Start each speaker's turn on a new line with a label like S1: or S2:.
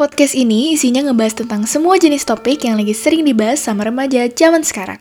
S1: Podcast ini isinya ngebahas tentang semua jenis topik yang lagi sering dibahas sama remaja zaman sekarang.